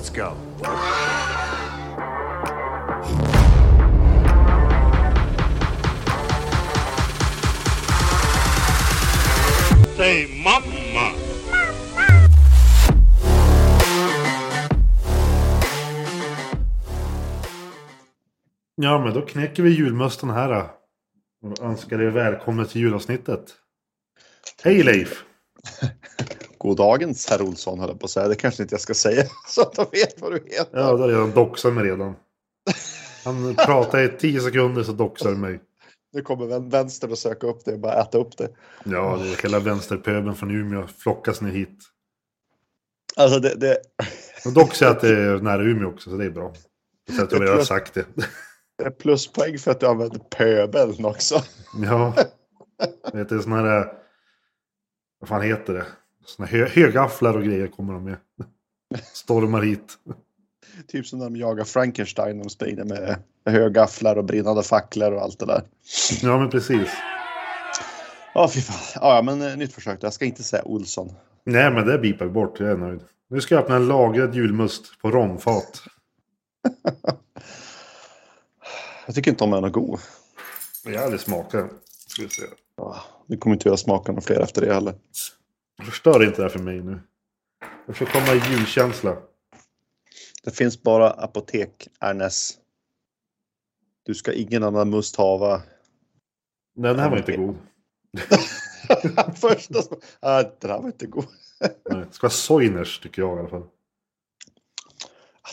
Let's go. Say mama. Ja, men då knäcker vi julmusten här. Och önskar er välkommen till julavsnittet. Hej Leif! Goddagens herr Olsson höll jag på att säga. Det kanske inte jag ska säga så att de vet vad du heter. Ja, det har redan doxat mig redan. Han pratar i tio sekunder så doxar mig. Nu kommer vän- vänstern att söka upp det och bara äta upp det. Ja, det är hela vänsterpöbeln från Umeå flockas ner hit. Alltså det, det, Och dock säger att det är nära Umeå också, så det är bra. Så att jag redan har sagt det. det är pluspoäng för att du använder pöbeln också. Ja. Vet du, sådana här... Vad fan heter det? Såna hö, högafflar och grejer kommer de med. Stormar hit. Typ som när de jagar Frankenstein. De springer med högafflar och brinnande facklor och allt det där. Ja, men precis. Ja, fy fan. Ja, men eh, nytt försök. Jag ska inte säga Olsson. Nej, men det bipar vi bort. Jag är nöjd. Nu ska jag öppna en lagrad julmust på romfat. Jag tycker inte om den är god. Jag har aldrig smakat. Ska vi se. Ja, Det kommer inte göra smaka några fler efter det heller. Förstör inte det här för mig nu. Jag får komma i julkänsla. Det finns bara apotek, Ernest. Du ska ingen annan must hava. Nej, den här var inte god. Första som... Ah, den här var inte god. Nej, det ska vara Soiners tycker jag i alla fall.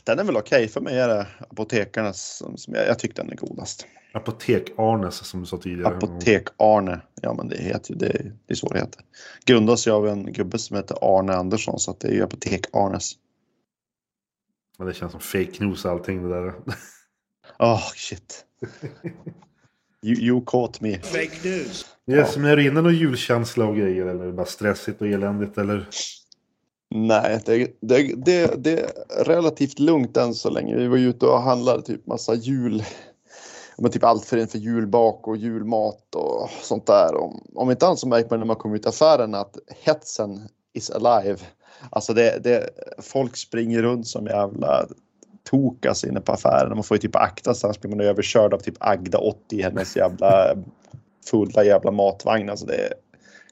Den är väl okej. För mig är det apotekarnas som, som jag, jag tycker den är godast. Apotek-Arnes som du sa tidigare. Apotek-Arne. Ja, men det heter ju det. Det är så det heter. Grundas ju av en gubbe som heter Arne Andersson. Så att det är ju Apotek-Arnes. Men det känns som fake news allting det där. Oh, shit. You, you caught me. Fake news. Yes, men är du inne någon julkänsla och grejer eller är det bara stressigt och eländigt eller? Nej, det, det, det, det är relativt lugnt än så länge. Vi var ju ute och handlade typ massa jul. Men typ allt för inför julbak och julmat och sånt där. Om, om inte annat så märker man när man kommer ut i affären att hetsen is alive. Alltså det, det, folk springer runt som jävla tokas inne på affären. Man får ju typ akta sig annars blir man överkörd av typ Agda 80 i hennes jävla fulla jävla matvagn. Alltså det är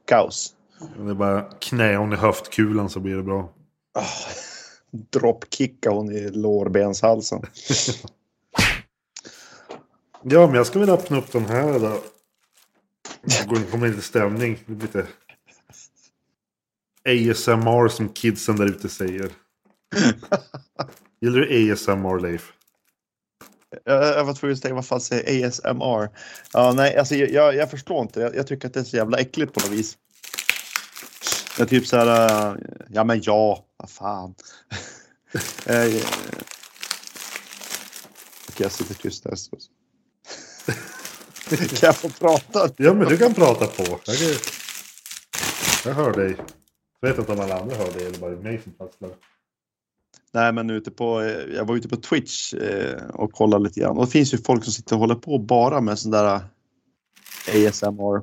kaos. Det är bara knä hon i höftkulan så blir det bra. Oh, Droppkicka hon i lårbenshalsen. Ja, men jag ska väl öppna upp den här då. Jag går in kommer lite stämning. Det blir lite ASMR som kidsen där ute säger. Gillar du ASMR Leif? Jag, jag var tvungen att säga vad fan säger ASMR? Ja, nej, alltså jag, jag, förstår inte. Jag, jag tycker att det är så jävla äckligt på något vis. Jag typ så här, äh, ja men ja, vad fan. Eh, eh, Okej, jag sitter tyst här. Kan jag få prata? Ja, men du kan prata på. Jag, kan... jag hör dig. Jag vet inte om alla andra hör dig eller bara mig som prasslar. Nej, men ute på, eh, jag var ute på Twitch eh, och kollade lite grann. Och det finns ju folk som sitter och håller på bara med sån där eh, ASMR.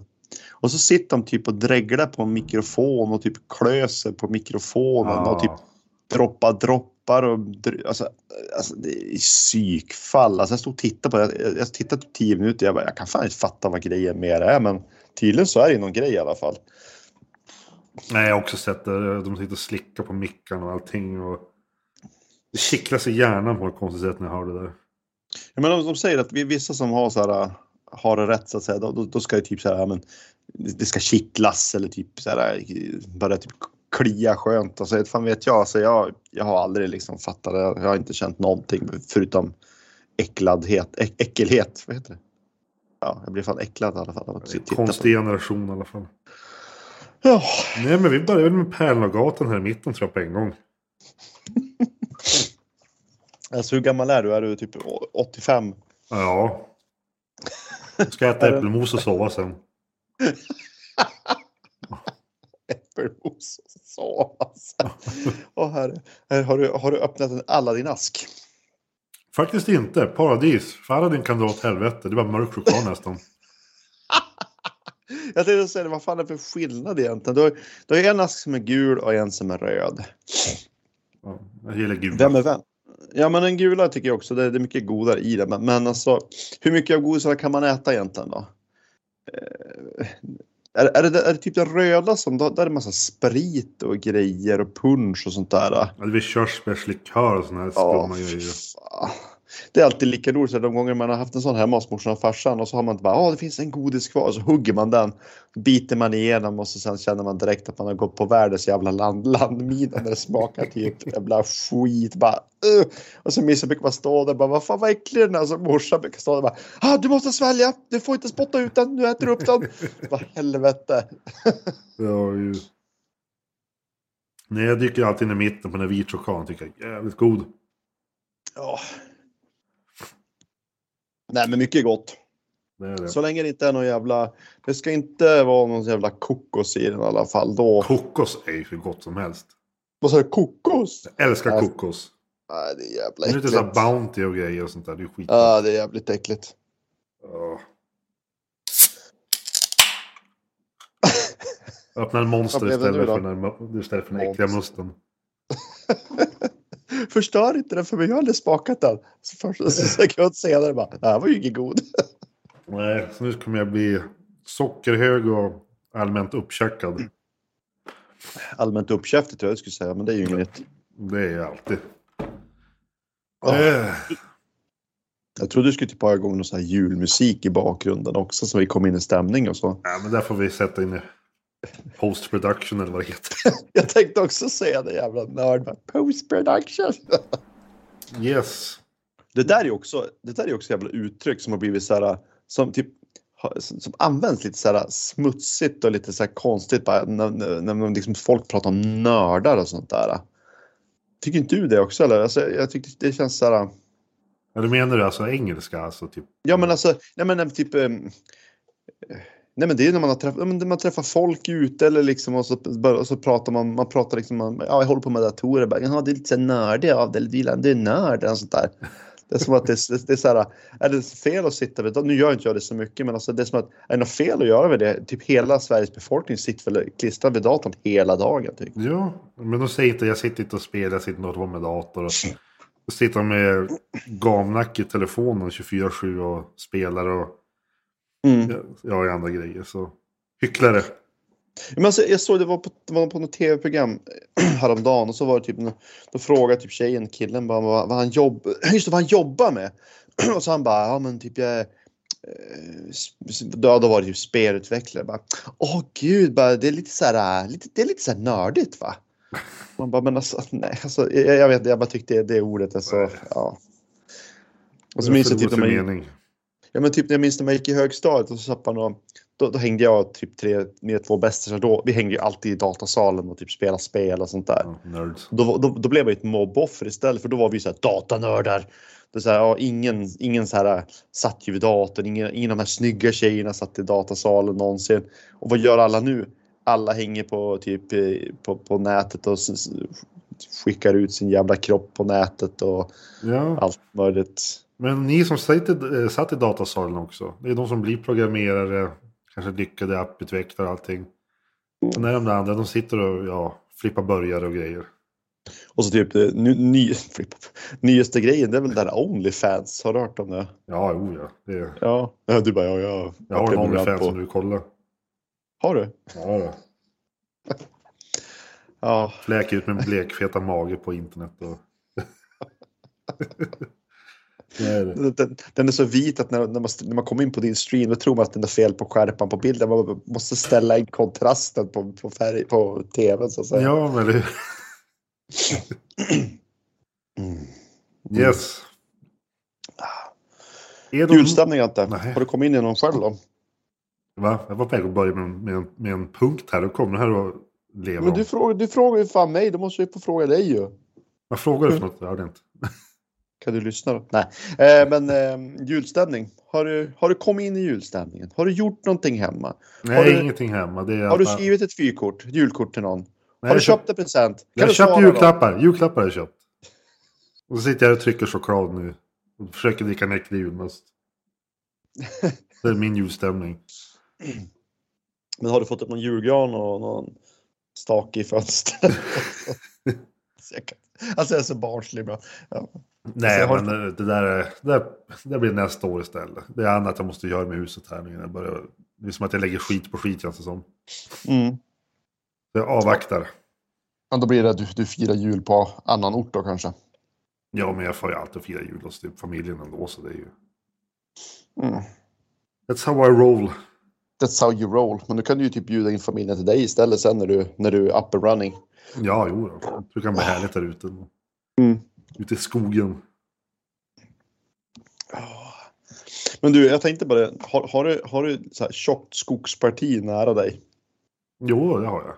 Och så sitter de typ och dreglar på en mikrofon och typ klöser på mikrofonen och typ droppar droppar och alltså, alltså det är psykfall. Alltså jag stod och tittade på det. Jag, jag tittade typ tio minuter. Jag bara, jag kan fan inte fatta vad grejen med det är, men tydligen så är det någon grej i alla fall. Nej, jag har också sett det. De sitter och slickar på mickarna och allting. Och... Det kittlas i hjärnan på ett konstigt sätt när jag hör det där. Ja, men de, de säger att vi, vissa som har så här, har det rätt så att säga, då, då, då ska det typ så här, men det ska kittlas eller typ så här, bara typ klia skönt. Alltså, fan vet jag, alltså, jag, jag har aldrig liksom fattat det. Jag har inte känt någonting förutom äckladhet, äck, äckelhet. Vad heter det? Ja, jag blir fan äcklad i alla fall att titta på konstig generation i alla fall. Ja, Nej, men vi börjar väl med Pärlagatan här i mitten tror jag på en gång. alltså hur gammal är du? Är du typ 85? Ja. Jag ska äta äppelmos och sova sen. Äppelmos och sova. Åh herre. Här Har du, har du öppnat en Aladdin-ask? Faktiskt inte. Paradis. För Aladdin kan dra åt helvete. Det var mörk choklad nästan. Jag tänkte säga, vad fan är det för skillnad egentligen? Du har, du har en ask som är gul och en som är röd. Ja. Jag gillar gula. Vem är vem? Ja, men den gula tycker jag också. Det är, det är mycket godare i det. Men, men alltså, hur mycket av godisarna kan man äta egentligen då? Eh, är, är, det, är det typ den röda som, där är det massa sprit och grejer och punch och sånt där? Ja, det är körsbärslikör och såna här Ja, skumma grejer. fan. Det är alltid lika roligt så de gånger man har haft en sån hemma hos morsan och farsan och så har man inte bara, ja det finns en godis kvar och så hugger man den, biter man igenom och så sen känner man direkt att man har gått på världens jävla land, landmina när det smakar typ jävla skit bara uh. Och så Missa brukar bara stå där bara, vad fan vad äcklig den är. Så morsan brukar stå där bara, ah, du måste svälja, du får inte spotta ut den, nu äter du upp den. Vad helvete. Ja, ju. Nej, jag dyker alltid in i mitten på den här vit chokladen. Tycker jag är jävligt god. Ja. Nej men mycket gott. Det det. Så länge det inte är någon jävla, det ska inte vara någon jävla kokos i den i alla fall. Då, Kokos är ju hur gott som helst. vad sa du, kokos? Jag älskar Ja. kokos. Nej, det är jävla Det är äckligt. såhär Bounty och grejer och sånt där. Det är skit. Ja, det är jävligt äckligt. Öppna en monster för, den, istället för den äckliga musten. Förstör inte den för mig, jag har aldrig smakat den. Så först så sekund senare bara, det här var ju ingen god. Nej, så nu kommer jag bli sockerhög och allmänt uppkäkad. Allmänt uppkäftigt tror jag jag skulle säga, men det är ju inget. Det är jag alltid. Ah. Eh, Jag trodde du skulle typ ha igång någon sån här julmusik i bakgrunden också så vi kom in i stämning och så. Ja, men där får vi sätta in i post production eller vad det heter. Jag tänkte också säga det jävla nörd. Post production. Yes. Det där är också, det där är också jävla uttryck som har blivit så här, som typ som används lite så här smutsigt och lite så här konstigt bara när, när, när liksom folk pratar om nördar och sånt där. Tycker inte du det också eller? Alltså, jag tycker det känns så här. Ja, du menar du alltså engelska? Alltså, typ. Ja men alltså, nej men typ. ehm, Nej men det är när man har träff, när man träffar folk ute eller liksom och så, och så pratar man, man pratar liksom, man, ja jag håller på med datorer, bara, jaha det är lite så nördig av det, eller du är nörd och sånt där. Det är som att det, är- det är så här, är det fel att sitta vid, nu gör inte jag det så mycket men alltså det är som att, är det något fel att göra med det? Typ hela Sveriges befolkning sitter väl klistrad vid datorn hela dagen typ. Ja, men de säger inte jag sitter inte och spelar, jag sitter inte och håller på med dator. Och, och sitter med gamnack i telefonen 24-7 och spelar och Mm. ja, i andra grejer. Så hycklare. Men alltså, jag såg det var på, det var på något tv-program häromdagen och så var det typ, då frågade typ tjejen killen bara vad, vad han jobb, just det, vad han jobbar med. Och så han bara, ja men typ jag då, då var det typ spelutvecklare. Bara, Åh gud, bara, det är lite så här, lite, det är lite så här nördigt va? Man bara, men alltså nej, alltså, jag, jag vet jag bara tyckte det, det ordet är så, Nej. ja. Och så minns jag typ när man, mening. Ja men typ när jag minns när man gick i högstadiet och så man och då, då hängde jag typ tre, mina två bästisar då. Vi hängde ju alltid i datasalen och typ spelade spel och sånt där. Nerds. Då, då, då blev jag ett mobboffer istället för då var vi så här datanördar. Det är så här, ja, ingen, ingen så här satt ju vid datorn, ingen, ingen av de här snygga tjejerna satt i datasalen någonsin. Och vad gör alla nu? Alla hänger på typ eh, på, på nätet och skickar ut sin jävla kropp på nätet och Ja, allt möjligt. Men ni som satt i, eh, satt i datasalen också. Det är de som blir programmerare, kanske lyckade apputvecklare och allting. Men är de där andra, de sitter och ja, flippar burgare och grejer. Och så typ eh, ny, ny, nyaste grejen, det är väl där Onlyfans. Har du hört om det? Ja, jo ja. Det Ja. ja du bara, ja, ja. jag har en Onlyfans på- som du kollar. Har du? Ja, då. Ja. Fläker ut med blekfeta mage på internet. Och... är. Den, den, den är så vit att när, när, man, när man kommer in på din stream då tror man att den är fel på skärpan på bilden. Man måste ställa in kontrasten på, på, färg, på tvn så att säga. Ja, men det... Mm. Yes. Är de... Julstämning inte. Nej. Har du kommit in i någon själv då? Va? Jag var på väg att börja med, en- med, en, med en punkt här. Och kommer här och lever Men du frågar, du frågar ju fan mig, då måste jag ju få fråga dig ju. Vad frågar du för något? Jag hörde inte. Kan du lyssna då? Nej, eh, men eh, julstämning. Har du, har du kommit in i julstämningen? Har du gjort någonting hemma? Nej, du- ingenting hemma. Det är Har du skrivit ett fyrkort, julkort till någon? Nej, har du köpt en present? Kan Jag har köpt svara då? julklappar. Julklappar har jag köpt. Och så sitter jag och trycker choklad nu. Och försöker dricka en äcklig julmust. Det är min julstämning. Men har du fått upp någon julgran och någon stake i fönstret? Alltså jag är så barnslig bra. Ja. Nej, jag har- men det det, där, det blir nästa år istället. Det är annat jag måste göra med huset här nu. Jag börjar, det är som att jag lägger skit på skit känns det som. Mm. Så jag avvaktar. Ja, då blir det att du, du firar jul på annan ort då kanske. Ja, men jag får ju alltid fira jul hos typ familjen ändå. Så det är ju... Mm. That's how I roll. That's how you roll. Men du kan ju typ bjuda in familjen till dig istället sen när du, när du är up and running. Ja, jo då. Det kan bli härligt där ute. Mm. Ute i skogen. Men du, jag tänkte bara det. Har, har du, har du så här tjockt skogsparti nära dig? Jo, det har jag.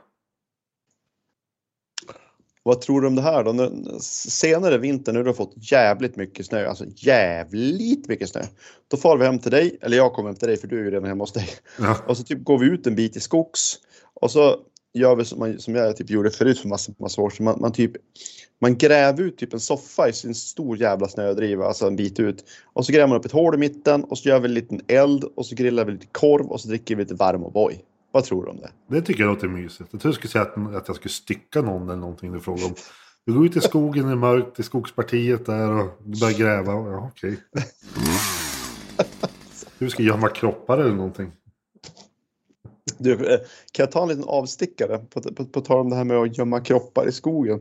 Vad tror du om det här då? Senare vinter när du har fått jävligt mycket snö, alltså jävligt mycket snö. Då far vi hem till dig, eller jag kommer hem till dig för du är ju redan hemma hos dig. Ja. Och så typ går vi ut en bit i skogs och så gör vi som, man, som jag typ gjorde förut för massa, massa år sedan. Man, man, typ, man gräver ut typ en soffa i sin stor jävla snödriva, alltså en bit ut. Och så gräver man upp ett hål i mitten och så gör vi en liten eld och så grillar vi lite korv och så dricker vi lite varm O'boy. Vad tror du om det? Det tycker jag låter mysigt. Jag tror du skulle säga att, att jag skulle stycka någon eller någonting du frågade om. Du går ut i skogen, det är mörkt, i skogspartiet där och börjar gräva. Ja, okej. Du ska gömma kroppar eller någonting. Du, eh, kan jag ta en liten avstickare på, på, på tal om det här med att gömma kroppar i skogen?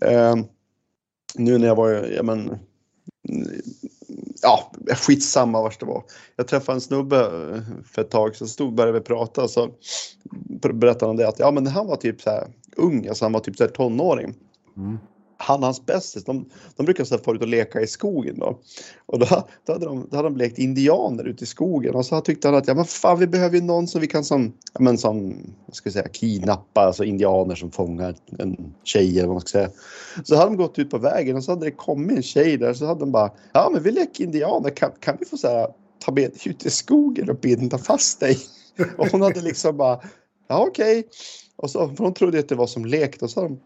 Eh, nu när jag var, ja men, ja skitsamma vart det var. Jag träffade en snubbe eh, för ett tag så stod började vi prata så berättade han det att ja men han var typ så här ung, alltså han var typ så här tonåring. Mm. Han och hans bästis, de, de brukar så här få ut och leka i skogen då. Och då, då, hade de, då hade de lekt indianer ute i skogen och så tyckte han att ja men fan vi behöver ju någon som vi kan som, ja men som, vad ska jag säga, kidnappa, alltså indianer som fångar en tjej eller vad man ska säga. Så hade de gått ut på vägen och så hade det kommit en tjej där så hade de bara, ja men vi leker indianer, kan, kan vi få så här, ta med dig ut i skogen och binda fast dig? Och hon hade liksom bara, ja okej. Och så, för hon trodde att det var som lek och så hade de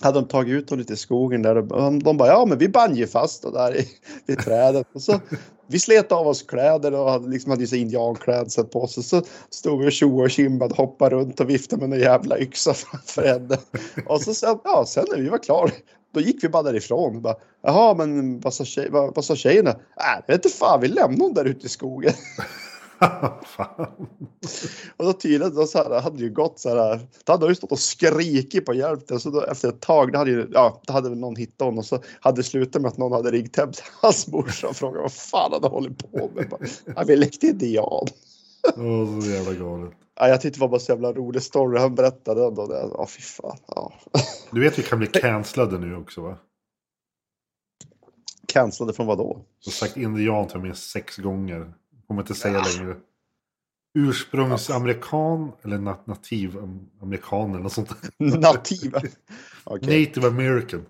hade de tagit ut dem lite i skogen där och de, bara ja men vi band ju fast och där i, vid trädet och så vi slet av oss kläder och hade liksom hade ju så indianklädsel på oss och så stod vi och tjoade och kimbade hoppade runt och viftade med en jävla yxa framför henne. Och så sen, ja, sen när vi var klara då gick vi bara därifrån. Bara, Jaha, men vad sa, tjej, vad, vad sa tjejerna? Äh, jag vet inte fan, vi lämnade hon där ute i skogen. Fan. Och då tydligen då så här, hade ju gått så här. Då hade ju stått och skrikit på hjälp. där. Så då, efter ett tag då hade, ju, ja, då hade väl någon hittat honom och så hade det slutat med att någon hade ringt hem till hans morsa och frågat vad fan han hade hållit på med. Bara, vi lekte indian. Åh, så jävla galet. Ja, jag tyckte det var bara så jävla rolig story. Han berättade Ja, fy fan. Ja. Du vet vi kan bli cancellade nu också va? Cancellade från vad då? Jag har sagt indian till mig sex gånger. Kommer inte säga längre. Ursprungsamerikan eller nat nativamerikan eller något sånt. där. Nativa. Okej, Native American.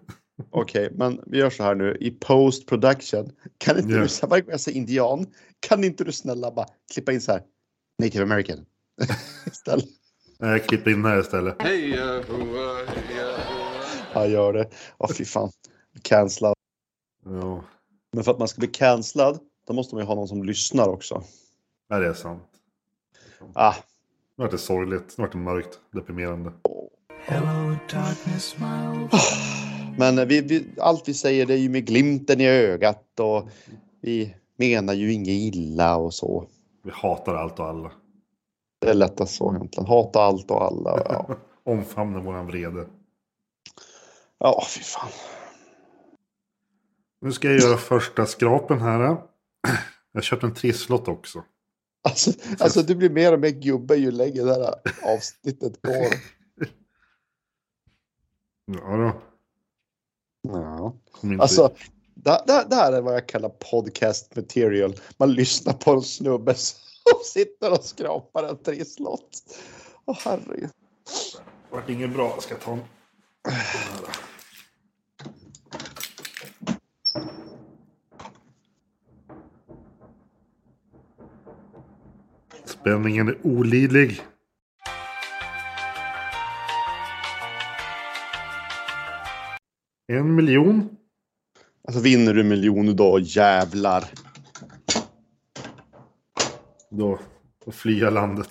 okej, men vi gör så här nu. I post production. Kan inte Ja. du, varje gång jag säger indian, kan inte du snälla bara klippa in så här. Native American. Istället. Nej, klipp in här istället. Hey, uh, who, uh, yeah. Han gör det. Åh fy fan. Cancellad. Ja, Men för att man ska bli cancellad, då måste man ju ha någon som lyssnar också. Nej, det är sant. Ah, Nu vart det sorgligt. Nu vart det mörkt. Deprimerande. men vi, vi, allt vi säger det är ju med glimten i ögat och vi menar ju inget illa och så. Vi hatar allt och alla. Det är lättast så egentligen. Hata allt och alla. och Ja, Omfamna våran vrede. ja fy fan. Nu ska jag göra första skrapen här. Jag köpte en trisslott också. Alltså, alltså du blir mer och mer gubbe ju längre det här avsnittet går. Ja då. Ja. Alltså, det, det, det här är vad jag kallar podcast material. Man lyssnar på en snubbe som sitter och skrapar en trisslott. Åh herregud. Det vart inget bra. Jag ska ta en... Spänningen är olidlig. En miljon. Alltså vinner du miljon då jävlar. Då, då flyr jag landet.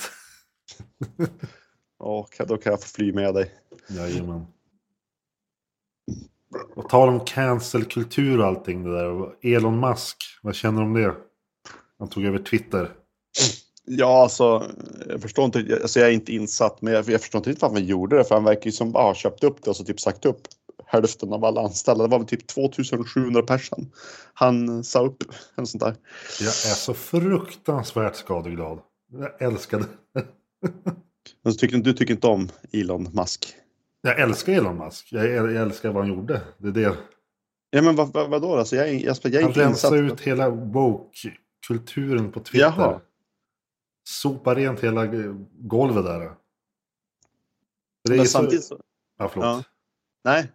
Ja, då kan jag få fly med dig. Jajamän. Och tal om cancelkultur och allting det där. Elon Musk, vad känner du om det? Han tog över Twitter. Ja, alltså, jag förstår inte, alltså jag är inte insatt, men jag, jag förstår inte riktigt varför han gjorde det, för han verkar ju som bara köpt upp det och så typ sagt upp hälften av alla anställda. Det var väl typ 2700 personer han sa upp. En sånt där. Jag är så fruktansvärt skadeglad. Jag älskar det. Men så tycker, du tycker inte om Elon Musk? Jag älskar Elon Musk. Jag, jag älskar vad han gjorde. Det är det. Ja, men vad, vad, vadå? Alltså, jag, är- jag, jag är Han inte insatt. rensar ut hela woke-kulturen på Twitter. Jaha. Sopar rent hela golvet där. Det är Men samtidigt så... Ja, förlåt. Ja. Nej,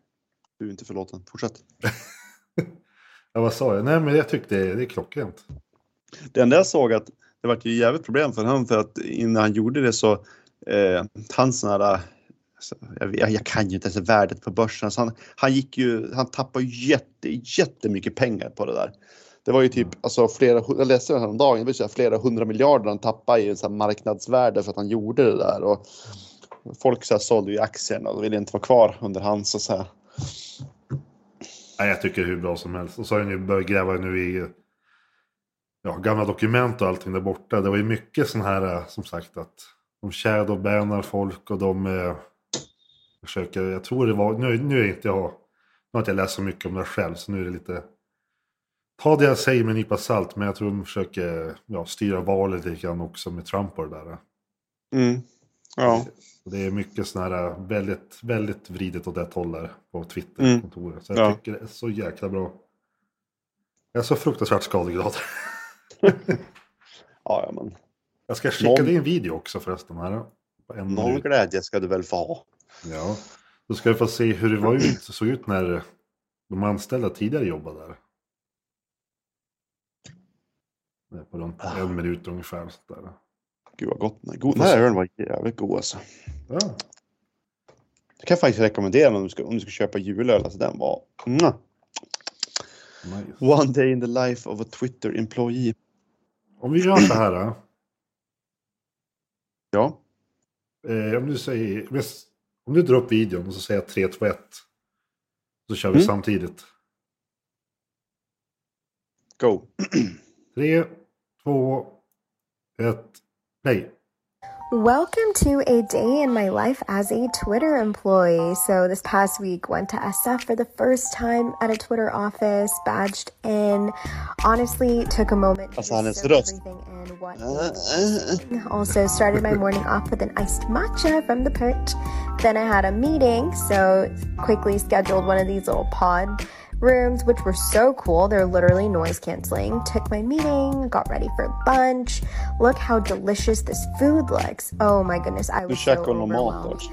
du är inte förlåten. Fortsätt. Ja, vad sa jag? Nej, men jag tyckte det, det är klockrent. Det enda jag såg att det var ju jävligt problem för honom för att innan han gjorde det så eh, hans här alltså, jag, jag kan ju inte ens värdet på börsen. Så han, han gick ju, han tappade jätte, jättemycket pengar på det där. Det var ju typ, alltså flera, jag läste det här om dagen, det vill säga flera hundra miljarder han tappade i så här marknadsvärde för att han gjorde det där. Och folk så här sålde ju aktierna och ville inte vara kvar under hans och så här. Nej, jag tycker hur bra som helst. Och så har ju börjat gräva nu i ja, gamla dokument och allting där borta. Det var ju mycket sån här, eh, som sagt, att de shadowbannar folk och de eh, försöker, jag tror det var, nu, nu är inte jag, nu har inte jag läst så mycket om det själv, så nu är det lite, ta det jag säger med en nypa salt, men jag tror de försöker ja, styra valet lite grann också med Trump och det där. Mm. Ja. Det är mycket sån här väldigt, väldigt vridet åt ett håll där på Twitter. Mm. Så jag Ja. tycker det är så jäkla bra. Jag är så fruktansvärt skadeglad. Ja, ja, men Jag ska skicka Noll. dig en video också förresten. Här, på en noll minut. glädje ska du väl få ha. Ja. Då ska vi få se hur det var ut, såg ut när de anställda tidigare jobbade där. Det är på runt Ah. en minut ungefär. Så där. Gud vad gott. God, den här ölen var jävligt god alltså. Ja. Jag kan faktiskt rekommendera om du ska, om du ska köpa julöl. Alltså den var... Mm. Nice. One day in the life of a Twitter employee. Om vi gör så här. då. Ja. Eh, om, du säger, om du drar upp videon och så säger jag 3, 2, 1. Så kör vi Mm. samtidigt. Go. 3, 2, 1, play. Welcome to a day in my life as a Twitter employee. So this past week went to SF for the first time at a Twitter office, badged in. Honestly, took a moment to Alltså, han är soak everything in. What ah, is ah, ah. also started my morning off with an iced matcha from the perch. Then I had a meeting, so quickly scheduled one of these little pod rooms, which were so cool. They're literally noise canceling. Took my meeting, got ready for lunch. Look how delicious this food looks. Oh my goodness, I Du was so käkar någon overwhelmed. också.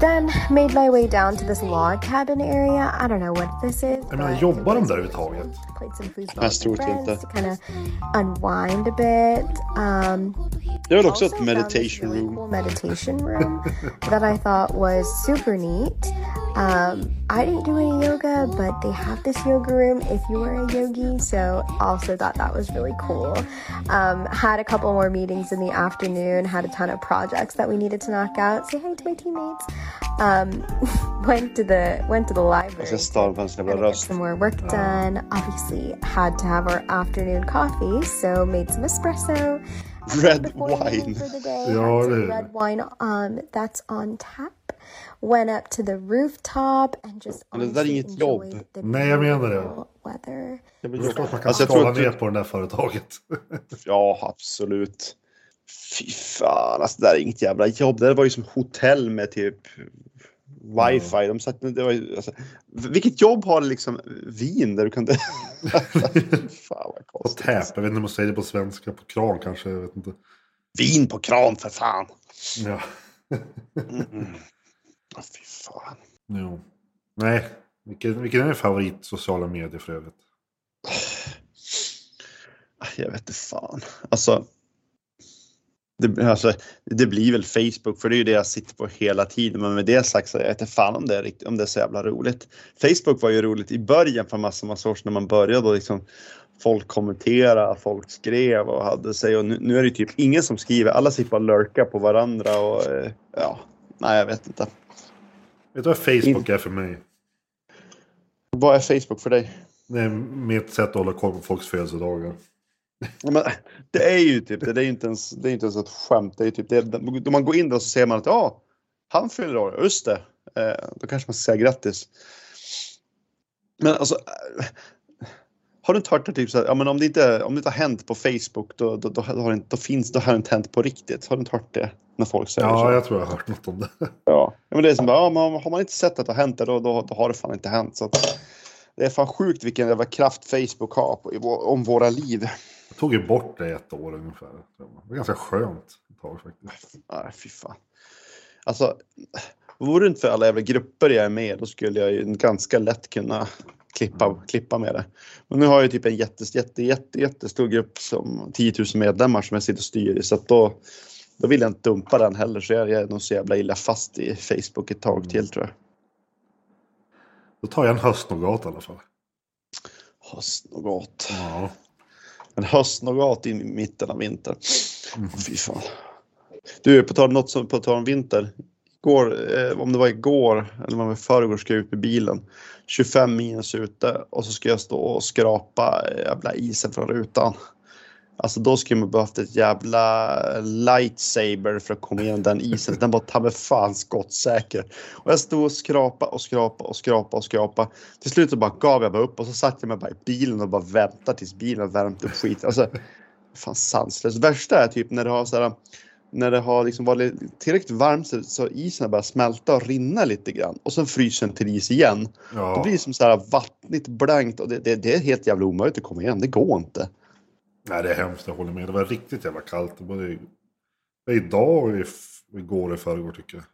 Then made my way down to this log cabin area. I don't know what this is. Jag menar, but jobbar de it där was överhuvudtaget? Played some foosball Jag with tror inte. friends to kind of unwind a bit. Um, Det är väl också also ett meditation really room. Cool meditation room that I thought was super neat. Um, I didn't do any yoga, but they have this yoga room if you are a yogi. So also thought that was really cool. Um, had a couple more meetings in the afternoon. Had a ton of projects that we needed to knock out. Say hi to my teammates. Um, went to the went to the library. Jag ska stava på hans Gotta get röst. some more work done. Obviously, had to have our afternoon coffee, so made some espresso. Red wine. for the day, Ja, had det some är det. red wine um, that's on tap. Went up to the rooftop and just Men det där är inget jobb. enjoyed the Nej, jag menar det. beautiful weather. Det Jag förstår att man kan Alltså, jag skala tror att ner du- på det där företaget. Ja, absolut. Fy fan, alltså det där är inget jävla jobb. Det där var ju som hotell med typ wifi. De satt, det var ju, alltså, vilket jobb har liksom vin där du kunde... fan vad konstigt. tap, jag vet inte om man säger det på svenska. På kran kanske, jag vet inte. Vin på kran för fan. Ja. Mm. Oh, fy fan. Jo. Nej, vilken, vilken är din favorit sociala medier för övrigt? Jag vet inte fan. Alltså det, alltså, det blir väl Facebook för det är ju det jag sitter på hela tiden. Men med det sagt så jag vet inte fan om det är, rikt- om det är så jävla roligt. Facebook var ju roligt i början för massa, massa år sedan när man började och liksom folk kommenterade, folk skrev och hade sig och nu, nu är det typ ingen som skriver. Alla sitter bara och lurkar på varandra och eh, ja, nej jag vet inte. Vet du vad Facebook är för mig? Vad är Facebook för dig? Det är mitt sätt att hålla koll på folks födelsedagar. Ja, men, det är ju typ det. Det är ju inte ens, det är inte ens ett skämt. Det är typ det. Om man går in där så ser man att ja, han fyller år. Just det. Eh, då kanske man ska säga grattis. Men alltså. Har du inte hört det typ så här, ja men om det inte, om det inte har hänt på Facebook då, då, då, har det inte, då finns det har det inte hänt på riktigt. Har du inte hört det? När folk säger så. Ja, jag tror jag har hört något om det. Ja. men det är som bara, ja, men har man inte sett att det har hänt det då, då, då har det fan inte hänt. Så att, det är fan sjukt vilken jävla kraft Facebook har på, vår, om våra liv. Jag tog ju bort det i ett år ungefär. Det var ganska skönt ett tag faktiskt. Nej, fy fan. Alltså, vore det inte för alla jävla grupper jag är med då skulle jag ju ganska lätt kunna klippa, klippa med det. Men nu har jag typ en jätte, jätte, jätte, jättestor grupp som 10 000 medlemmar som jag sitter och styr i. Så att då, då vill jag inte dumpa den heller. Så jag är nog så jävla illa fast i Facebook ett tag till tror jag. Då tar jag en höstnougat i alla fall. Höstnougat. Ja. En höstnougat i mitten av vintern. Fy fan. Du, på tal, något som, på tal om vinter går, eh, om det var igår eller om det var i förrgår ska jag ut med bilen. 25 minus ute och så ska jag stå och skrapa eh, jävla isen från rutan. Alltså då skulle man behövt ett jävla lightsaber för att komma igenom den isen. Den var ta mig fan skottsäker. Och jag stod och skrapa och skrapa och skrapa och skrapa. Till slut så bara gav jag bara upp och så satte jag mig bara i bilen och bara väntade tills bilen har värmt upp skit. Alltså, fan sanslöst. Värsta är typ när du har så här, när det har liksom varit tillräckligt varmt så, så isen har börjat smälta och rinna lite grann och sen fryser den till is igen. Ja. Då blir det som så här vattnigt, blankt och det, det, det är helt jävla omöjligt att komma igen. Det går inte. Nej, det är hemskt. Jag håller med. Det var riktigt jävla kallt. Både idag och i- igår och i förrgår tycker jag.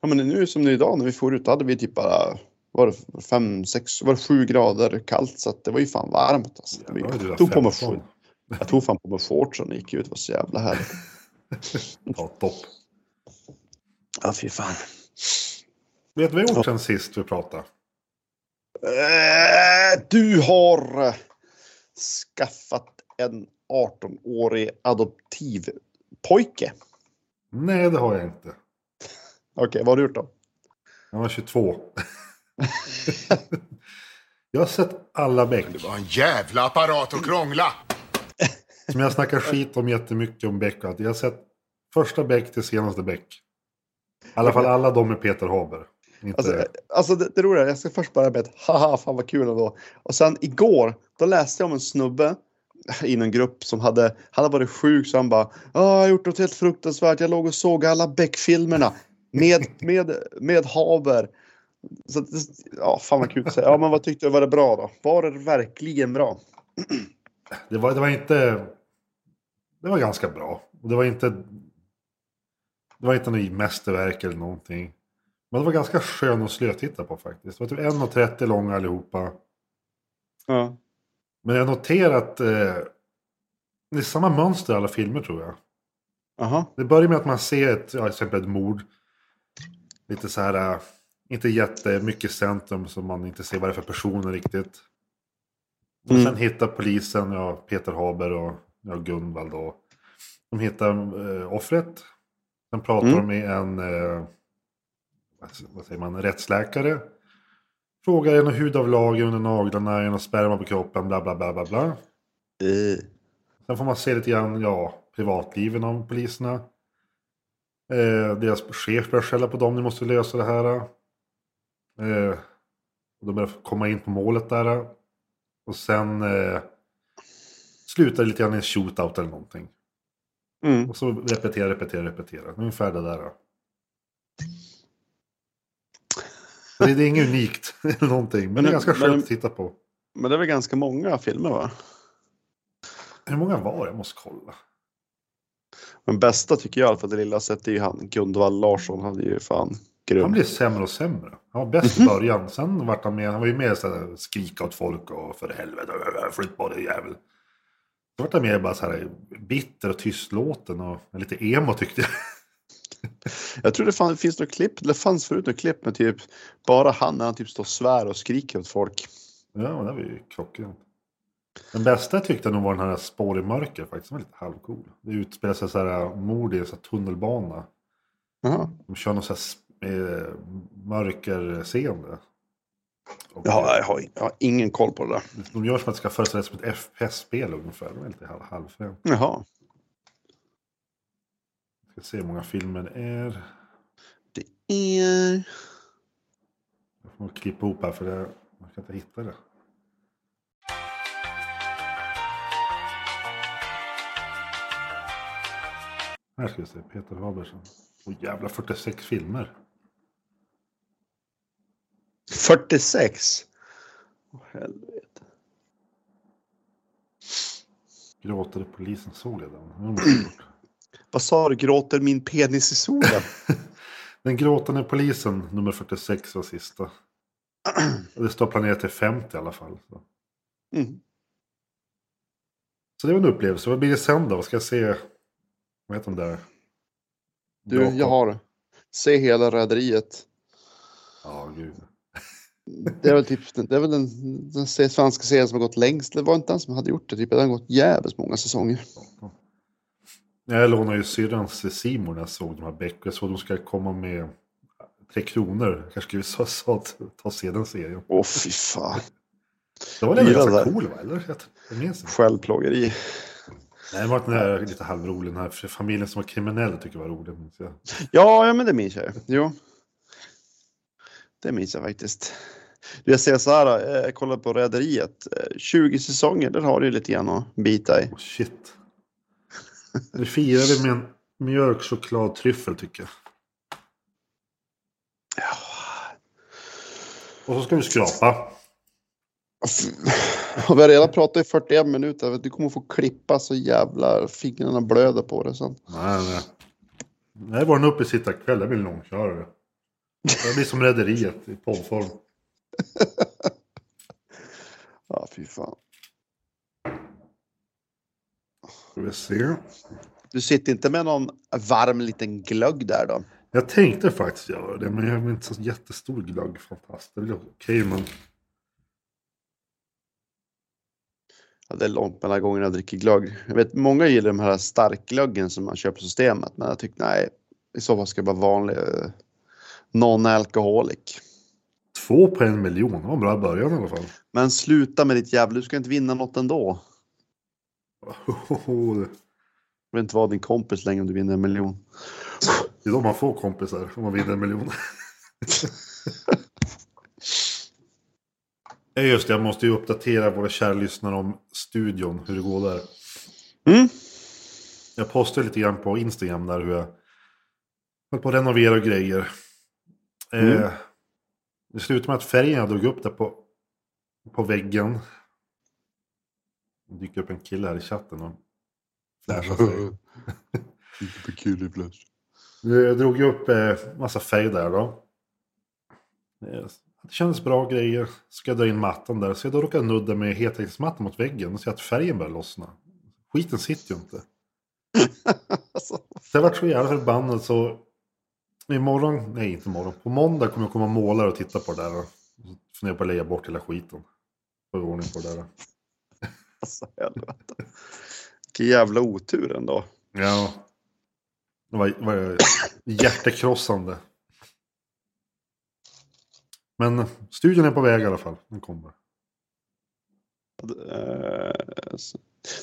Ja men nu som nu idag när vi for ut då hade vi typ bara var det fem, sex, var det sju grader kallt så att det var ju fan varmt. Alltså. Det var Ja, det är jag, tog på mig, 15. jag tog fan på mig shortsen och gick ut. Det var så jävla härligt. Ja, topp. Ja fy fan. Vet du vad vi gjort sen sist vi pratade? Eh, Du har skaffat en 18-årig adoptivpojke. Nej, det har jag inte. Okej, vad har du gjort då? Jag var 22. jag har sett alla Beck. Det var en jävla apparat att krångla. Som jag snackar skit om jättemycket om Beck. och att Jag har sett första Beck till senaste Beck. I alla fall alla de med Peter Haber. Inte... Alltså, alltså det, det roliga är, jag ska först börja med ett haha, fan vad kul ändå. Och sen igår, då läste jag om en snubbe i en grupp som hade, han hade varit sjuk så han bara, "Ja, jag har gjort något helt fruktansvärt, jag låg och såg alla Beck-filmerna med, med, med Haber. Så, att ja, fan vad kul att säga. Ja, men vad tyckte du, var det bra då? Var det verkligen bra? Det, var, det var inte... Det var ganska bra. Och det var inte... Det var inte något mästerverk eller någonting. Men det var ganska skön och att titta på faktiskt. Det var typ 1,30 långa allihopa. Ja. Men jag har noterat... Eh, det är samma mönster i alla filmer tror jag. Aha. Det börjar med att man ser ett, ja, till exempel ett mord. Lite så här, äh, inte jättemycket centrum så man inte ser vad det är för personer riktigt. Och Mm. sen hittar polisen, ja, Peter Haber och ja, Gunvald då. De hittar eh, offret. Sen pratar Mm. de med en, eh, vad- säger man, rättsläkare. Frågar någon hudavlager under naglarna, någon sperma på kroppen, bla bla bla bla bla. Eh. Sen får man se lite grann, ja, privatliven av poliserna. Eh, deras chef börjar skälla på dem, ni måste lösa det här. Eh, och de börjar komma in på målet där. Och sen eh, slutar det lite grann i en shootout eller någonting. Mm. Och så repetera, repetera, repetera. Ungefär det där. Så det, det är inget unikt eller någonting. Men, Men- det är ganska men- skönt att titta på. Men det är väl ganska många filmer va? Hur många var det? Jag måste kolla. Men bästa tycker jag i alla fall det lilla sättet är ju han Gunvald Larsson. Han är ju fan grym. Han blev sämre och sämre. Han var bäst i början. Sen vart han med. Han var ju med så skrika åt folk och för helvete, flytt på dig jävel. Så vart han mer bara så här bitter och tystlåten och lite emo tyckte jag. Jag tror det fan, finns något klipp, det fanns förut något klipp med typ bara han när han typ står och svär och skriker åt folk. Ja, det var ju klockrent. Den bästa tyckte jag nog var den här Spår i mörker faktiskt. Den var lite halvcool. Det utspelar sig så här mord i en tunnelbana. Jaha. De kör någon så här eh, mörker scen där. Och, Ja, jag, har, jag har ingen koll på det där. De gör som att det ska föreställa som ett FPS-spel ungefär. Det är lite halv, halvfränt. Jaha. Ska se hur många filmer det är. Det är... Jag får klippa ihop här för det, man kan inte hitta det. Här ska vi se, Peter Habersson. Åh jävla 46 filmer. 46. Åh, helvete. Gråter polisen, den? Gjort. Vad sa du? Gråter min penis i solen? Den gråtande polisen, nummer 46 var sista. Det står planerat till 50 i alla fall. Så, Mm. så det var en upplevelse. Vad blir det sen då? Vad ska jag se? Vad heter de där? Du, jag har... Se hela Rederiet. Ja, gud. Det är väl, typ, det är väl den, den svenska serien som har gått längst. Det var inte den som hade gjort det. Typ. Den har gått jävligt många säsonger. Jag lånade ju syrrans Simon när jag såg de här Beck. Jag såg att de ska komma med Tre Kronor. Kanske skulle vi sa, att ta se den serien. Åh fy fan. Det var väl Gillar ganska cool va? Eller? Jag, jag minns inte. Självplågeri. Nej, det var den här lite halvrolig. Den här familjen som var kriminell tycker jag var rolig. Ja, ja men det minns jag. Jo. Det minns jag faktiskt. Jag säger så här, eh, jag kollar på Rederiet. Eh, 20 säsonger, där har du lite grann att bita i. Oh, shit. Det vi med en mjölkchokladtryffel tycker jag. Och så ska vi skrapa. Och vi har redan pratat i 41 minuter. Du kommer få klippa så jävla fingrarna blöder på det sen. Nej, nej. Det var en uppesittarkväll. Det blir långkörare. Det blir som Rederiet i poddform. Ja, fy fan. Ska vi se. Du sitter inte med någon varm liten glögg där då? Jag tänkte faktiskt göra det, men jag är inte så jättestor glögg fantast. Det är väl okej, men Ja, det är långt mellan gångerna jag dricker glögg. Jag vet, många gillar de här starkglöggen som man köper på systemet. Men jag tycker nej, i så fall ska det vara vanlig eh, non-alcoholic. två på en miljon. Det var en bra början i alla fall. Men sluta med ditt jävla, du ska inte vinna något ändå. Jag vill inte vara din kompis längre om du vinner en miljon. Det är då man får kompisar om man vinner en miljon. Just det, jag måste ju uppdatera våra kära lyssnare om studion, hur det går där. Mm. Jag postade lite grann på Instagram där hur jag höll på att renovera och grejer. Mm. Eh, det slutade med att färgen jag drog upp där på, på väggen. Det dyker upp en kille här i chatten och flashar sig. Jag drog ju upp eh, massa färg där då. Eh, Det kändes bra grejer. Ska jag dra in mattan där. Så jag då råkade nudda med heltäckningsmattan mot väggen och se att färgen började lossna. Skiten sitter ju inte. Så jag vart så jävla förbannad så imorgon, nej inte imorgon, på måndag kommer jag komma och måla och titta på det där. Och så funderar på att lägga bort hela skiten. Få ordning på det där. alltså helvete. Vilken jävla otur ändå. Ja. Det var, var hjärtekrossande. Men studion är på väg i alla fall. Den kommer. Eh,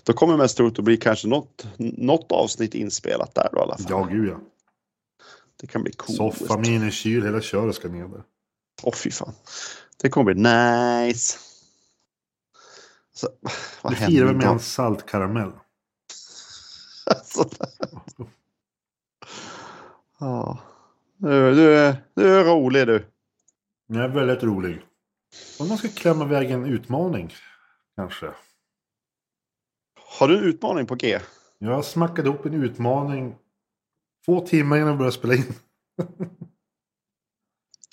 Då kommer mest troligt att bli kanske något, något avsnitt inspelat där då i alla fall. Ja, gud ja. Det kan bli coolt. Soffa, minikyl, hela köret ska ner där. Åh fy fan. Det kommer bli nice. Så, vad händer firar vi med en salt karamell. Alltså, ja. Du, du, är- du är rolig du. Den är väldigt rolig. Om man ska klämma iväg en utmaning. Kanske. Har du en utmaning på G? Jag smackade ihop en utmaning. Två timmar innan vi började spela in.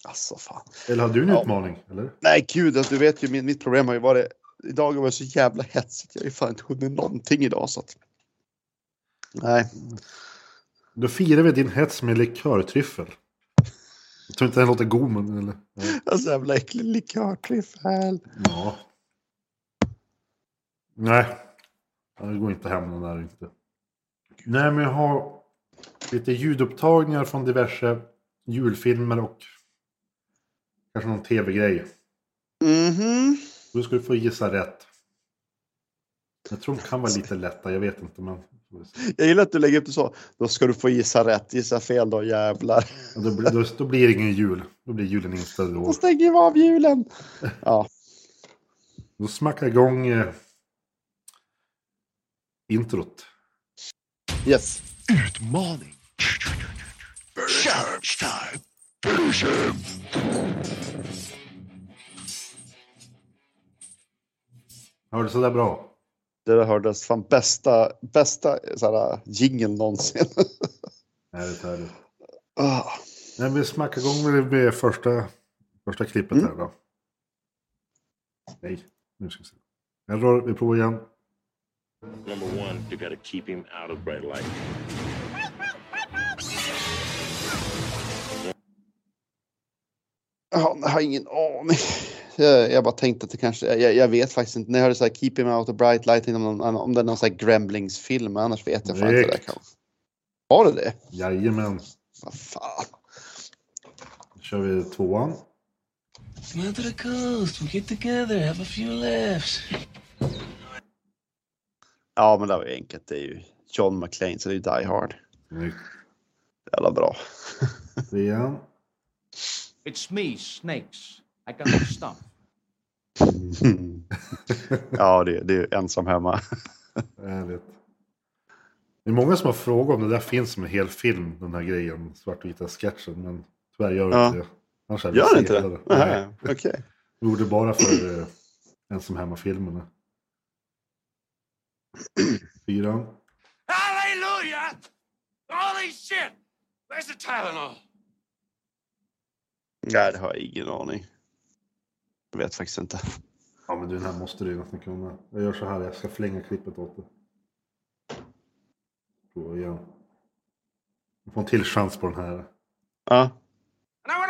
Alltså fan. Eller har du en Ja. utmaning? Eller? Nej gud, alltså, du vet ju min, mitt problem har ju varit. Idag har varit så jävla hetsigt. Jag har ju fan inte hunnit någonting idag så att. Nej. Då firar vi din hets med likörtryffel. Jag tror inte den låter god men... Eller? Ja. Alltså jävla äcklig likörtryffel. ja. Nej. Det går inte hem den där inte. Nej men jag har lite ljudupptagningar från diverse julfilmer och kanske någon tv-grej. Mhm. Då ska du få gissa rätt. Jag tror de kan vara lite lätta, jag vet inte men. Jag gillar att du lägger upp det så. Då ska du få gissa rätt. Gissa fel då jävlar. Ja, Då, blir- då, då blir det ingen jul. Då blir julen inställd Då då. stänger vi av julen. Ja. Då smackar jag igång eh, introt. Yes. Utmaning. Sheriff's time. Hör du sådär bra? Det där hördes fan bästa, bästa såhär, jingle någonsin. Härligt, härligt. Ah. Nej, vi smackar igång med, med första, första klippet Mm. här då. Nej, nu ska vi se. Jag rör, vi provar igen. Number one, you got to keep him out of bright light. Ja, jag har ingen aning. Jag, jag bara tänkte att det kanske, jag, jag vet faktiskt inte. När jag hörde så här Keep him out of bright light, om, om det är någon sån här Gremlings-film, annars vet jag fan inte det kan. Har det det? Jajamän. Vad fan. Då kör vi tvåan. Come out to the coast. We'll get together, have a few laughs. Ja, men det var ju enkelt. Det är ju John McClane, så det är ju Die Hard. Snyggt. Jävla bra. Trean. It's me, Snakes. I got the stuff. ja, det, det är ju ensam hemma. Härligt. Det är många som har frågat om det där finns som en hel film, den här grejen, svartvita sketchen. Men tyvärr gör det Ja. inte det. Annars hade vi Gör det inte sett det? Nej. Okej. Vi gjorde bara för eh, ensam hemma-filmerna. Fyran. Hallelujah! Holy shit! Where's the Tylenol? Nej, det har jag ingen aning. Jag vet faktiskt inte. Ja men du, den här måste du ju nästan kunna. Jag gör så här, jag ska flänga klippet åt dig. Prova igen. Du får en till chans på den här. Ja.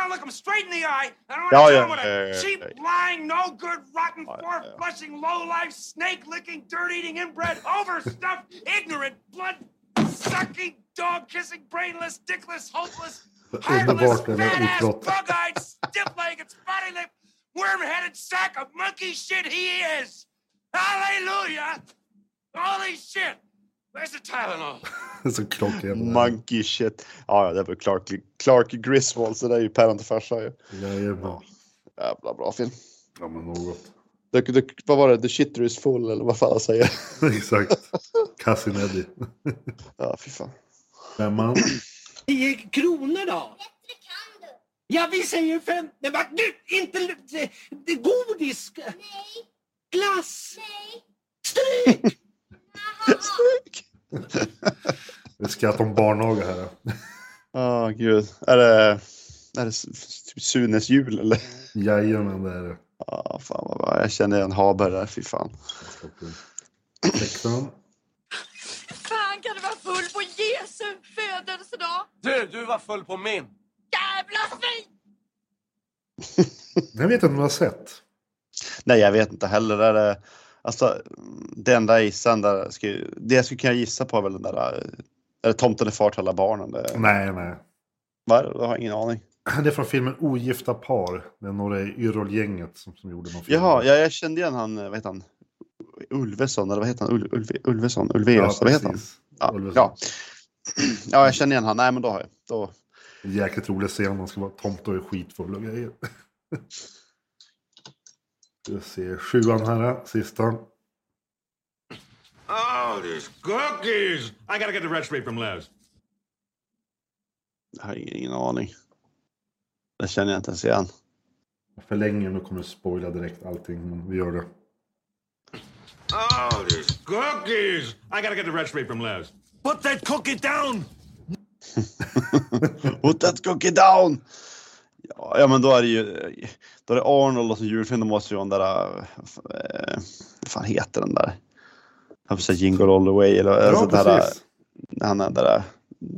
And I want to look him straight in the eye. And I want Ja, to oh, ja, tell him what ja, a ja, ja, cheap, ja. lying, no good, rotten, oh, Ja, ja, four ja. flushing, low life, snake licking, dirt eating, inbred, overstuffed, ignorant, blood sucking, dog kissing, brainless, dickless, hopeless, heartless, fat ass, bug eyed, stiff legged, spotty lip, worm headed sack of monkey shit he is. Hallelujah! Holy shit! Where's the Tylenol? Så klockren. Monkey shit. Ja, ja, det var Clark, Clark Griswold, så det är ju päron till farsa ju. Jajamän. Jävla bra film. Ja men något. Det, det, vad var det? The shitter is full eller vad fan jag säger. Exakt. Cousin Eddie. Ja, fy fan. Femman. 10 kronor då? Ja, vi säger fem... Nej, men du, inte... Det, det, godis! Nej. Glass! Nej. Stryk! Vi skrattar om barnaga här. Ja, gud. Är det, är det typ Sunes jul eller? Jajamän det är det. Ja, fan vad bra. Jag känner igen Haber där, fy fan. Sexan. Fan kan du vara full på Jesu födelsedag? Du, du var full på min. Jävla svin! Jag vet inte om du har sett. Nej, jag vet inte heller. Är det, alltså, gissar, där, ska, ju- det jag skulle kunna gissa på är väl den där, är det Tomten är far till alla barnen? Det, Nej, nej. vad är det? Jag har ingen aning. Det är från filmen Ogifta par. Det är några i Yrrol-gänget som, som gjorde någon film. Jaha, ja, jag kände igen han, vad heter han? Ulveson, eller vad heter han? Ul, Ulve, Ulveson? Ulveus, vad heter han? Ja, Ulveson. ja. ja, jag känner igen han. Nej, men då har jag. Då, Jäkligt rolig scen. Man ska vara tomte och skitfull och grejer. Vi ser sjuan här, sista. Oh, these cookies! I gotta get the recipe from Les. jag har ingen, aning. Det känner jag inte ens igen. Jag förlänger nu kommer jag spoila direkt allting. Men vi gör det. Oh, these cookies! I gotta get the recipe from Les. Put that cookie down! Put that cookie down! Ja, men då är det ju då är det Arnold och så julfilm. Då måste ju den där... Eh, vad fan heter den där? Jag får säga Jingle All The Way. Eller, Ja, den där, precis. han, är den där,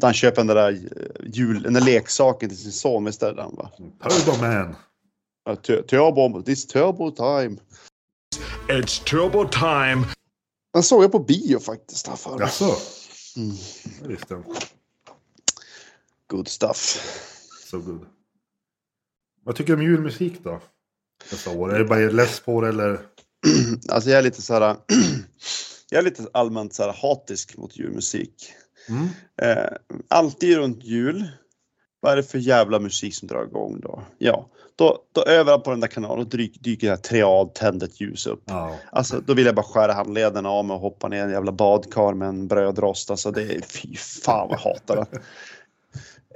han köper den där eh, jul, den där leksaken till sin son istället. Han bara, Turbo Man. "Ja, tu- Turbo, this turbo time. It's turbo time! Den såg jag på bio faktiskt. Jaså? Mm. Det visste jag. Good stuff. So good. Vad tycker du om julmusik då? dessa år? Är det bara less på det eller? Alltså jag är lite så här. jag är lite allmänt så här hatisk mot julmusik. Mm. Eh, alltid runt jul. Vad är det för jävla musik som drar igång då? Ja, då, då överallt på den där kanalen dyker, dyker det här triad tänd ett ljus upp. Ja. Alltså då vill jag bara skära handlederna av mig och hoppa ner i en jävla badkar med en brödrost. Alltså det är fy fan vad jag hatar det.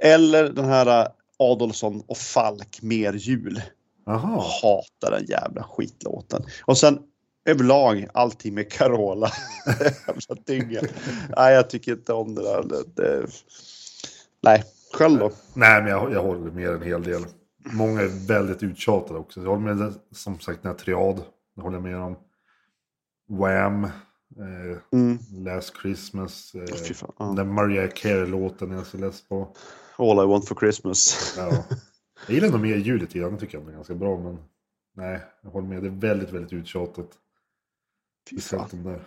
Eller den här Adolfsson och Falk mer jul. Jaha. Hatar den jävla skitlåten. Och sen överlag allting med Carola. jävla dynga. Nej, jag tycker inte om det där. Det. Nej, själv då? Nej, men jag, jag håller med en hel del. Många är väldigt uttjatade också. Jag håller med som sagt den här triad. Det håller jag med om. Wham. Eh, Mm. Last Christmas. Eh, Fy fan, ja. Den Mariah Carey-låten är jag så less på. All I want for Christmas. Ja. Jag gillar nog mer ljudet i den. tycker jag är ganska bra. Men nej, jag håller med. Det är väldigt, väldigt uttjatat. Fy fan. Där.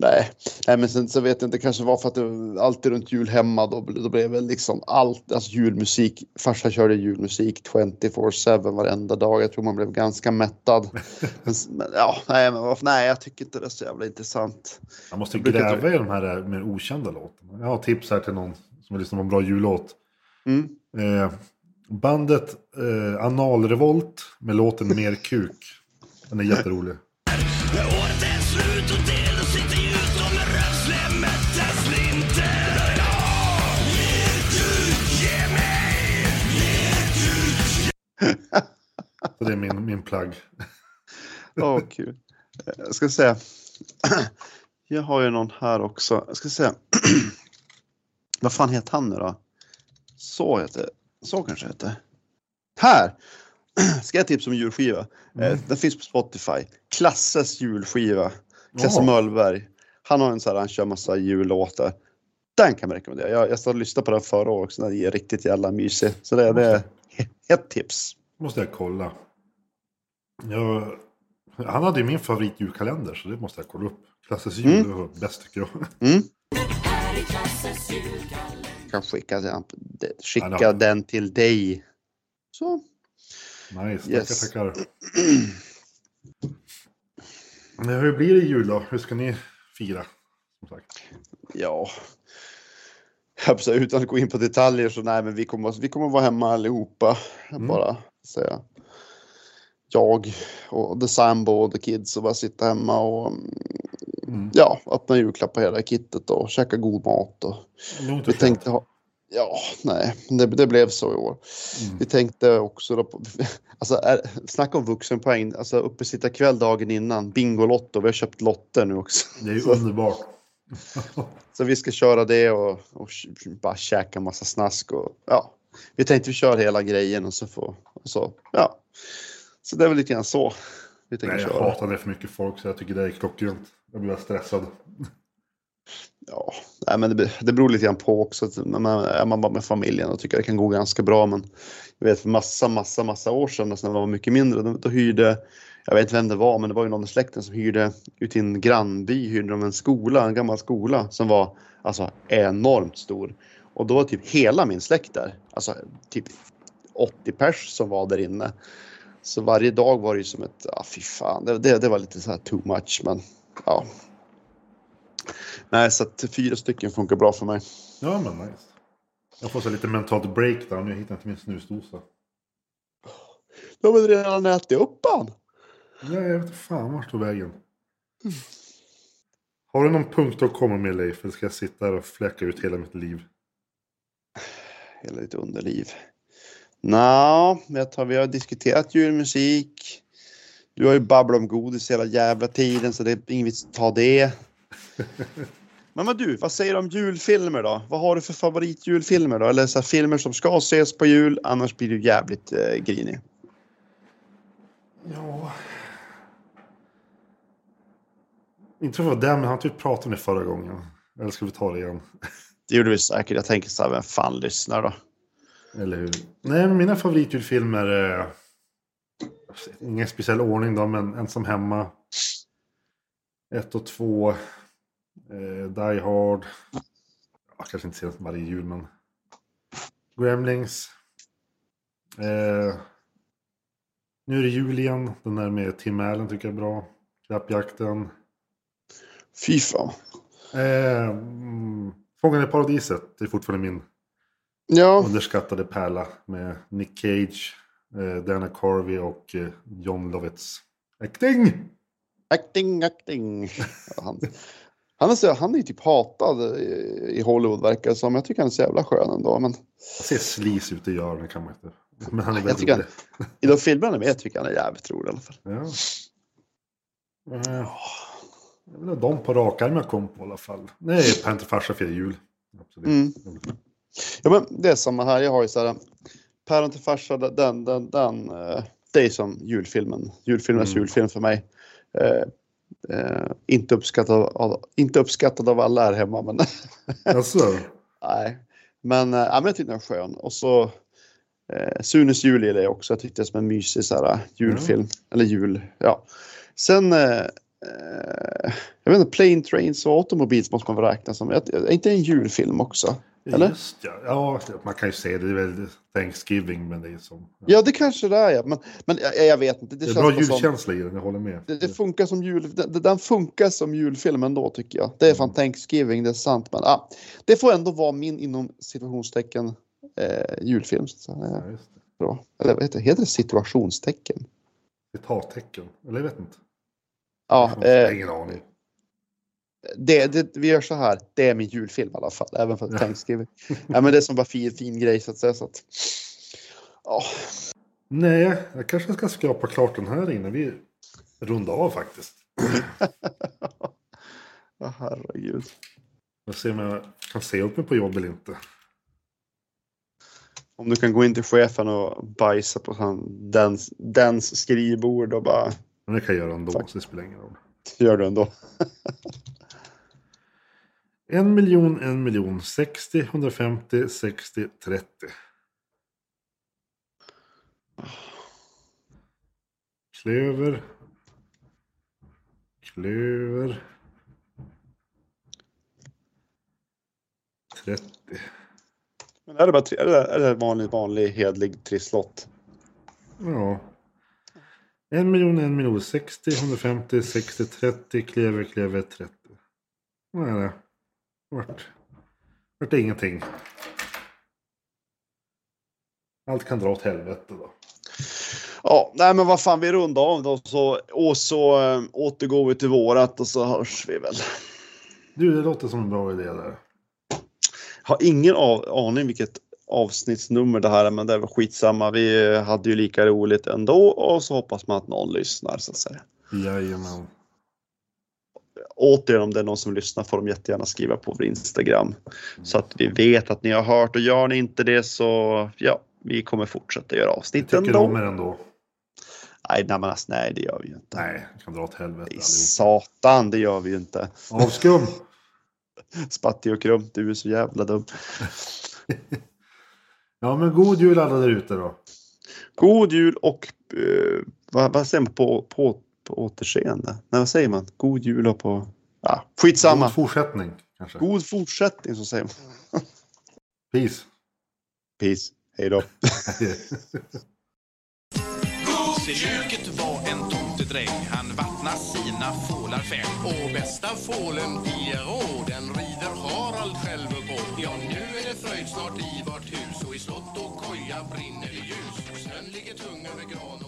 Nej, nej men sen så vet jag inte, det kanske var för att det alltid runt jul hemma då, då blev väl liksom allt, alltså julmusik. Farsan körde julmusik 24-7 varenda dag. Jag tror man blev ganska mättad. men, men, ja, nej, men varför- nej, jag tycker inte det är så jävla intressant. Man måste gräva i de här mer okända låtarna. Jag har tips här till någon som vill lyssna på en bra jullåt. Mm. Eh, bandet eh, Analrevolt med låten Mer kuk. Den är jätterolig. Så det är min, min plagg. Åh, kul. Eh, Jag ska se. Jag har ju någon här också. Jag ska se. Vad fan heter han nu då? Så heter Så kanske heter. Här! Ska jag tipsa om julskiva? Eh, Den finns på Spotify. Klasses julskiva. Klasse Ja. Möllberg. Han har en så här, han kör massa jullåtar. Den kan man rekommendera. Jag, jag satt och lyssnade på den förra året också. Den är riktigt jävla mysig. Så det, det är ett tips. måste jag kolla. Jag, han hade ju min favoritjulkalender så det måste jag kolla upp. Klasses jul Mm. bäst tycker jag. Mm. Kan skicka, den- skicka Ja, den till dig. Så. Nice, Yes. tackar tackar. Men hur blir det jul då? Hur ska ni fira? Som sagt. Ja. Utan att gå in på detaljer så nej men vi kommer, vi kommer vara hemma allihopa. Mm. Bara säga. Jag och the sambo och the kids och bara sitta hemma och Mm. ja, öppna julklappar hela kittet och käka god mat. Och, vi tänkte ha, ja, nej, det, det blev så i år. Mm. Vi tänkte också då på, alltså är, snacka om vuxenpoäng, alltså uppesittarkväll dagen innan, Bingolotto, vi har köpt lotter nu också. Det är ju Så- underbart. Så vi ska köra det och, och bara käka massa snask och ja. Vi tänkte vi kör hela grejen och så får, och så, ja. Så det är väl lite grann så vi tänker Nej, jag köra. hatar det för mycket folk så jag tycker det är klockrent. Jag blir stressad. Ja, nej, men det, det beror lite grann på också. att När man, är man bara med familjen och tycker det kan gå ganska bra. Men jag vet för massa, massa, massa år sedan alltså när man var mycket mindre. Då, då hyrde, jag vet inte vem det var, men det var ju någon i släkten som hyrde ut i en grannby, hyrde de en skola, en gammal skola som var alltså enormt stor. Och då var typ hela min släkt där. Alltså typ 80 pers som var där inne. Så varje dag var det ju som ett, ja fy fan, det, det, det var lite så här too much men ja. Nej, så att fyra stycken funkar bra för mig. Ja men nice. Jag får så lite mentalt breakdown. Jag hittar inte min snusdosa. Du har väl redan ätit upp han? Nej, jag vet inte fan vart tog vägen. Har du någon punkt att komma med Leif? Eller ska jag sitta här och fläcka ut hela mitt liv? Hela ditt underliv. Nå, jag tar, vi har diskuterat julmusik. Du har ju babblat om godis hela jävla tiden så det är ingen vits att ta det. Men vad du, vad säger du om julfilmer då? Vad har du för favoritjulfilmer då? Eller så filmer som ska ses på jul, annars blir du jävligt eh, grinig. Ja. Inte för att vara den, men han typ pratade om det förra gången. Eller ska vi ta det igen? Det gjorde vi säkert. Jag tänker så här, vem fan lyssnar då? Eller hur? Nej, men mina favoritjulfilmer är... Ingen speciell ordning då, men Ensam Hemma. Ett och två. Eh, Die Hard. Jag kanske inte ser varje jul, men... Gremlings. Eh, Nu är det jul igen. Den där med Tim Allen tycker jag är bra. Klappjakten. Fy fan. Eh, mm, Fången i paradiset. Det är fortfarande min Ja, underskattade pärla. Med Nick Cage, Dana Carvey och eh, John Lovitz. Acting! acting, acting. Han, han, är, han är typ hatad i, Hollywood verkar det som. Jag tycker han är så jävla skön ändå. Men Han ser slis ut i öronen kan man inte. Men han är väldigt rolig. han, i de filmerna han är med tycker jag han är jävligt rolig i alla fall. Ja. Eh, Det är väl de på rak arm jag kom på i alla fall. Nej, Panther farsa firar jul. Absolut. Mm. Ja, men det är samma här. Jag har ju så här. Päron till farsa, den, den, den. eh, Det är som julfilmen. Julfilmens Mm. julfilm för mig. Eh, eh, inte, uppskattad av, inte uppskattad av alla här hemma, men Alltså, nej. Men, ja, men jag tyckte den var skön. Och så eh, Sunes jul gillar jag också. Jag tyckte det som en mysig så här, julfilm. Eller jul, ja. Sen eh, jag vet inte, Plane Trains och Automobiles måste man väl räkna som. Är är inte det en julfilm också? Eller? just ja. Ja, man kan ju säga det. Det är väl Thanksgiving, men det är som... Ja, det kanske det är. Ja. Men, men jag, jag vet inte. Det, Det är bra julkänsla i den, jag håller med. det, det funkar som jul. Den, den funkar som julfilm ändå tycker jag. Det är fan Thanksgiving, det är sant. Men ah, det får ändå vara min inom situationstecken eh, julfilm. Så, eh, Ja, det. bra. Eller vad heter det? Heter det situationstecken? Citattecken. Eller jag vet inte. Ja, eh, ingen aning. Det, det, vi gör så här. Det är min julfilm i alla fall. Även för Thanksgiving. ja, men det är som bara fin, fin grej så att säga. Så att, ja, Nej, jag kanske ska skrapa klart den här innan vi rundar av faktiskt. Ja, herregud. Jag ser om jag kan se upp mig på jobb eller inte. Om du kan gå in till chefen och bajsa på han, dens, dens skrivbord och bara Men det kan jag göra ändå, Fuck. så det spelar ingen roll. gör du ändå. En miljon, en miljon, 60, 150, 60, 30. Klöver. Klöver. 30. Men är det bara är det, är det vanlig, vanlig hedlig trisslott? Ja. En miljon, en miljon, 60, 150, 60, 30, klöver, klöver, 30. Vad är det? Vart? Vart är ingenting. Allt kan dra åt helvete då. Ja, nej men vad fan vi rundar av då så, och så äh, återgår vi till vårat och så hörs vi väl. Du, det låter som en bra idé där. Har ingen av, aning vilket avsnittsnummer det här är men det är väl skitsamma. Vi eh, hade ju lika roligt ändå och så hoppas man att någon lyssnar så att säga. Jajamän. Återigen om det är någon som lyssnar får de jättegärna skriva på vår Instagram. Så att vi vet att ni har hört och gör ni inte det så ja, vi kommer fortsätta göra Jag avsnitt tycker ändå. om er ändå. Nej, nej, men alltså, nej, det gör vi ju inte. Nej, det kan dra åt helvete Nej. Satan, det gör vi ju inte. Avskum! Spatti och Krum, du är så jävla dum. Ja, men god jul alla där ute då. God jul och eh, vad, vad säger man på, på, på återseende? Nej, vad säger man? God jul och på... Ja, skitsamma. God fortsättning kanske. God fortsättning så säger man. Peace. Peace. Hej då. Goseköket var en tomtedräng Han vattnar sina fålar fem Och bästa fålen i den rider Harald själv på. Ja, nu är det fröjd snart i vart hus och i slott och koja brinner det ljus. Snön ligger tung över gran och